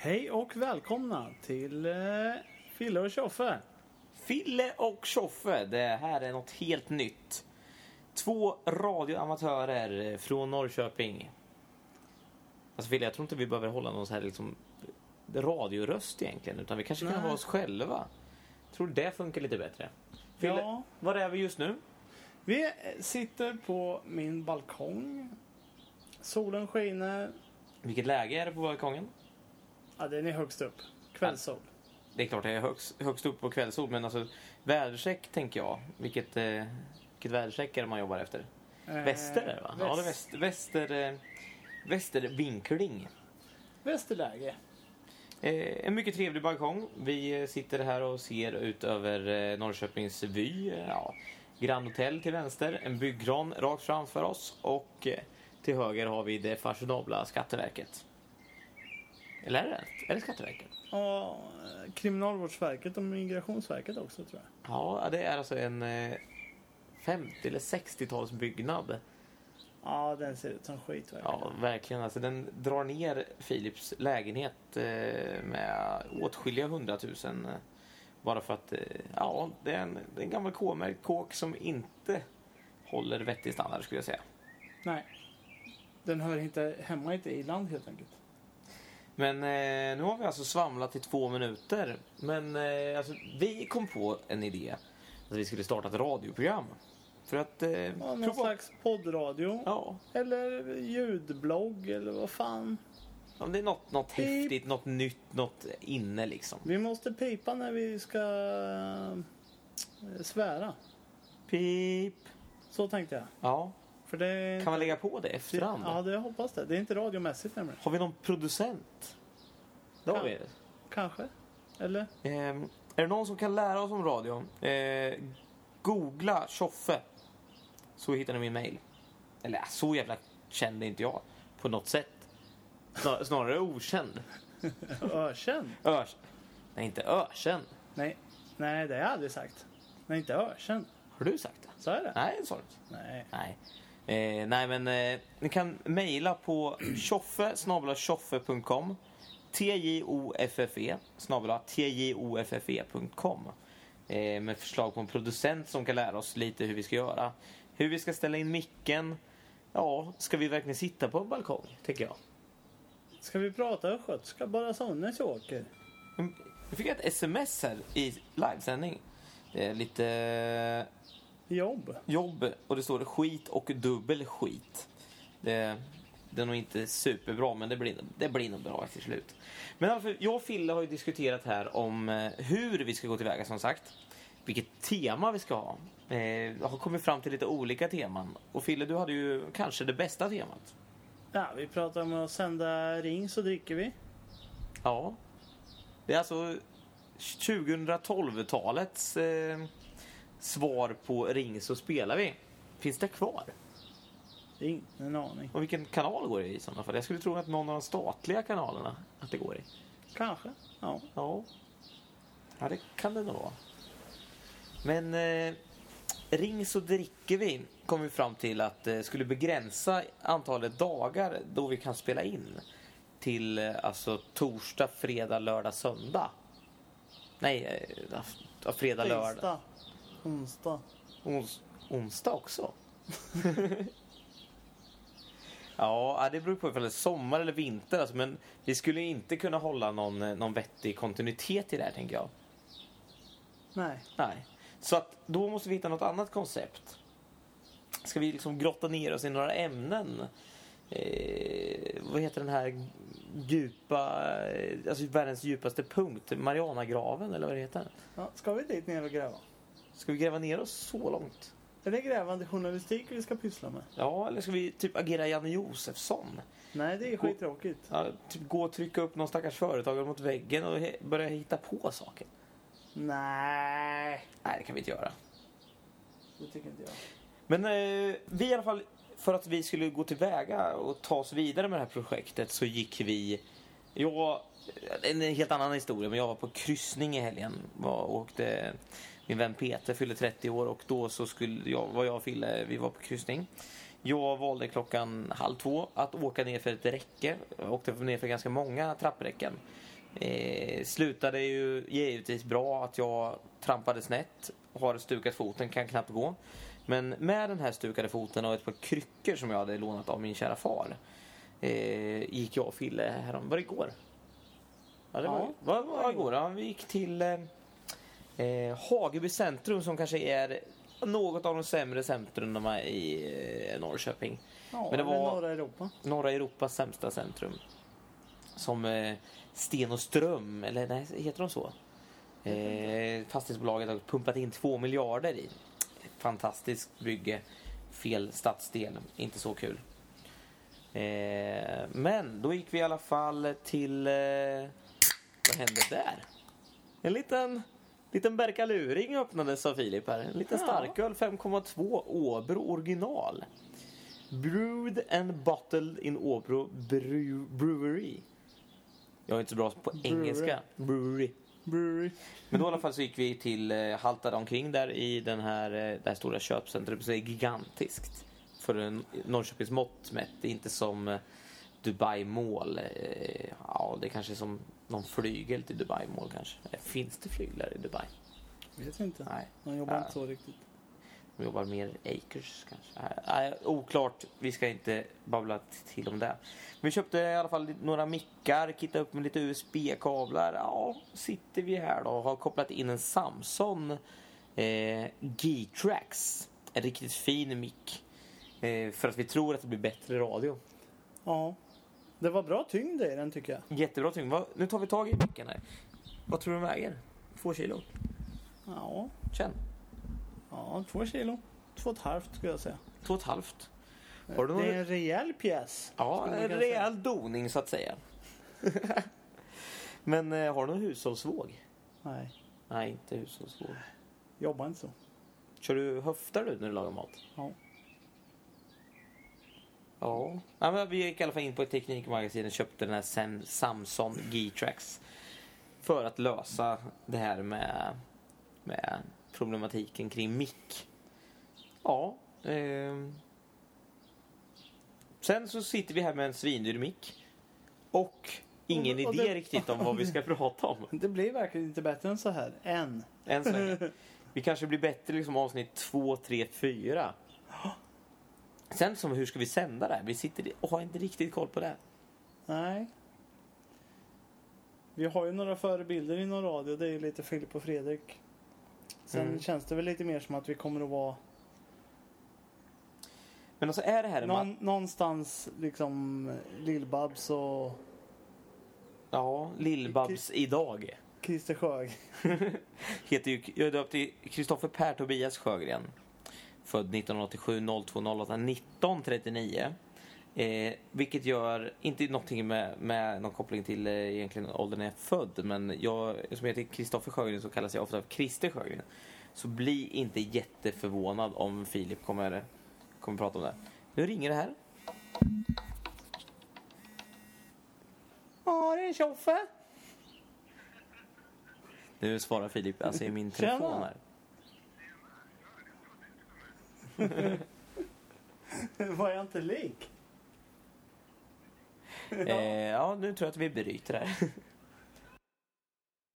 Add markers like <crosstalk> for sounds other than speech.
Hej och välkomna till eh, Fille och Tjoffe. Fille och Tjoffe, det här är något helt nytt. Två radioamatörer från Norrköping. Alltså Fille, jag tror inte vi behöver hålla någon så här liksom radioröst egentligen, utan vi kanske kan Nej. vara oss själva. Tror det funkar lite bättre. Fille, Ja. var är vi just nu? Vi eh, sitter på min balkong. Solen skiner. Vilket läge är det på balkongen? Ja, den är högst upp. Kvällssol. Det är klart det är högst, högst upp på kvällssol, men alltså väderstreck tänker jag. Vilket, eh, vilket väderstreck är det man jobbar efter? Eh, Väster är det va? Ja, det är väst- väst, väster, eh, västervinkling. Västerläge. Eh, en mycket trevlig balkong. Vi sitter här och ser ut över eh, Norrköpings vy. Eh, Ja, Grand Hotel till vänster, en byggkran rakt framför oss och eh, till höger har vi det fashionabla Skatteverket. Eller är det Är det Skatteverket? Eh, Kriminalvårdsverket och Migrationsverket också tror jag. Ja, det är alltså en eh, 50 eller 60-talsbyggnad. Ja, den ser ut som skit verkligen. Ja, verkligen. Alltså, den drar ner Philips lägenhet eh, med åtskilliga hundratusen. Eh, bara för att, eh, ja, det är en, det är en gammal K-märkt kåk som inte håller vettig standard skulle jag säga. Nej. Den hör inte hemma i ett i-land helt enkelt. Men eh, nu har vi alltså svamlat i två minuter. Men eh, alltså, vi kom på en idé. Att vi skulle starta ett radioprogram. För att... Eh, Ja, någon prova- slags poddradio. Ja, Eller ljudblogg eller vad fan. om det är något, något Pip. häftigt, något nytt, något inne liksom. Vi måste pipa när vi ska eh, svära. Pip. Så tänkte jag. Ja, För det, kan man lägga på det efterhand? Ja, det jag hoppas det. Det är inte radiomässigt nämligen. Har vi någon producent? Det har vi. Kanske. Eller? Ehm, är det någon som kan lära oss om radio? Eh, googla Tjoffe. Så hittar ni min mail. Eller så jävla känd är inte jag. På något sätt. Snar, snarare okänd. <laughs> Ökänd? Örs. Nej, inte ökänd. Nej. Nej, det har jag aldrig sagt. Nej, inte ökänd. Har du sagt det? Sa jag det? Nej, det sa du inte. Nej. Nej. Eh, nej, men eh, ni kan mejla på tjoffe tjoffe.com T-J-O-F-F-E snabel T-J-O-F-F-E.com eh, med förslag på en producent som kan lära oss lite hur vi ska göra. Hur vi ska ställa in micken. Ja, ska vi verkligen sitta på en balkong, tänker jag. Ska vi prata östgötska bara Sonnes åker? Mm, Jag fick ett sms här i livesändning. Det är lite Jobb? jobb och det står skit och dubbel skit. Det, det är nog inte superbra men det blir, det blir nog bra till slut. Men alltså, jag och Fille har ju diskuterat här om eh, hur vi ska gå tillväga som sagt. Vilket tema vi ska ha. Eh, jag har kommit fram till lite olika teman. Och Fille, du hade ju kanske det bästa temat. Ja, vi pratar om att sända ring så dricker vi. Ja. Det är alltså 2012-talets eh, svar på Ring så spelar vi. Finns det kvar? Ingen aning. Och vilken kanal går det i i sådana fall? Jag skulle tro att någon av de statliga kanalerna att det går i. Kanske. Ja. Ja. Ja, det kan det nog vara. Men eh, Ring så dricker vi kom vi fram till att eh, skulle begränsa antalet dagar då vi kan spela in till eh, alltså torsdag, fredag, lördag, söndag. Nej, eh, fredag, lördag. Tisdag. Onsdag. Ons, onsdag också? <laughs> ja, det beror på ifall det är sommar eller vinter. Alltså, men vi skulle inte kunna hålla någon, någon vettig kontinuitet i det här, tänker jag. Nej. Nej. Så att då måste vi hitta något annat koncept. Ska vi liksom grotta ner oss i några ämnen? Eh, vad heter den här djupa, eh, alltså världens djupaste punkt? Marianagraven eller vad det heter? Ja, ska vi dit ner och gräva? Ska vi gräva ner oss så långt? Är det grävande journalistik vi ska pyssla med? Ja, eller ska vi typ agera Janne Josefsson? Nej, det är skittråkigt. Ja, typ gå och trycka upp någon stackars företagare mot väggen och börja hitta på saker. Nej, Nej, det kan vi inte göra. det tycker inte jag. Men eh, vi i alla fall, för att vi skulle gå tillväga och ta oss vidare med det här projektet så gick vi... Jag, en helt annan historia, men jag var på kryssning i helgen. Var, och åkte, min vän Peter fyllde 30 år och då så skulle jag, var jag och Fille, vi var på kryssning. Jag valde klockan halv två att åka ner för ett räcke. Jag åkte ner för ganska många trappräcken. Eh, slutade ju givetvis bra att jag trampade snett, har stukat foten, kan knappt gå. Men med den här stukade foten och ett par kryckor som jag hade lånat av min kära far eh, gick jag och Fille härom, var det igår? Ja, det var, Ja, var, var, var igår. Ja, vi gick till eh, eh, Hageby centrum som kanske är något av de sämre centrumen i eh, Norrköping. Ja, Men det var- norra Europa. Norra Europas sämsta centrum. Som eh, Sten och Ström, eller nej, heter de så? Eh, fastighetsbolaget har pumpat in två miljarder i. Fantastiskt bygge. Fel stadsdel, inte så kul. Eh, men då gick vi i alla fall till... Eh, vad hände där? En liten, liten Berkaluring öppnades av Filip här. En liten Ja. starköl 5,2 Åbro original. Brewed and bottled in Åbro Brew- Brewery. Jag är inte så bra på Brewery. engelska. Brewery. Brewery. Men då i alla fall så gick vi till, eh, haltade omkring där i den här, eh, det här stora köpcentret. Det är gigantiskt. För en Norrköpings mått mätt. Det är inte som eh, Dubai Mall. Ja, det är kanske som någon flygel till Dubai Mall kanske. Finns det flyglar i Dubai? Vet inte. Nej. De jobbar Ja. inte så riktigt. De jobbar mer acres kanske. Nej, oklart. Vi ska inte babbla till om det. Vi köpte i alla fall några mickar, kittade upp med lite USB-kablar. Ja, sitter vi här då och har kopplat in en Samsung eh, G-Trax. En riktigt fin mick. Eh, för att vi tror att det blir bättre radio. Ja. Det var bra tyngd i den tycker jag. Jättebra tyngd. Nu tar vi tag i micken här. Vad tror du den väger? Två kilo? Ja. Känn. Ja, två kilo. Två och ett halvt skulle jag säga. Två och ett halvt. Har du någon- Det är en rejäl pjäs. Ja, en kunna säga. rejäl doning så att säga. <laughs> Men eh, har du någon hushållsvåg? Nej, Nej, inte hushållsvåg. jobbar inte så. Kör du, höftar du när du lagar mat? Ja. Ja. ja men vi gick i alla fall in på ett teknikmagasin och köpte den här Sam- Samsung G-Trax. För att lösa det här med, med problematiken kring mick. Ja. ehm. Sen så sitter vi här med en svindyr mick. Och ingen Och- och idé det- riktigt om vad vi ska <laughs> prata om. Det blir verkligen inte bättre än så här. Än. Än så länge. <laughs> Vi kanske blir bättre liksom avsnitt 2, 3, 4. Sen som hur ska vi sända det här? Vi sitter och har inte riktigt koll på det. Nej. Vi har ju några förebilder inom radio. Det är ju lite Filip och Fredrik. Sen Mm. känns det väl lite mer som att vi kommer att vara Men alltså är det här en någon, någonstans liksom Lill-Babs och Ja, Lill-Babs idag. Christer Sjög. <laughs> Heter ju, jag är döpt till Kristoffer Per Tobias Sjögren. Född 1987 02 08 19 39. Eh, vilket gör, inte någonting med, med någon koppling till eh, egentligen åldern jag är född, men jag som heter Kristoffer Sjögren så kallas jag ofta för Christer Sjögren. Så bli inte jätteförvånad om Filip kommer, kommer prata om det. Nu ringer det här. Ja, det är Tjoffe. Nu svarar Filip, alltså i min telefon här. <laughs> Var jag inte lik? Eh, ja, nu tror jag att vi bryter här.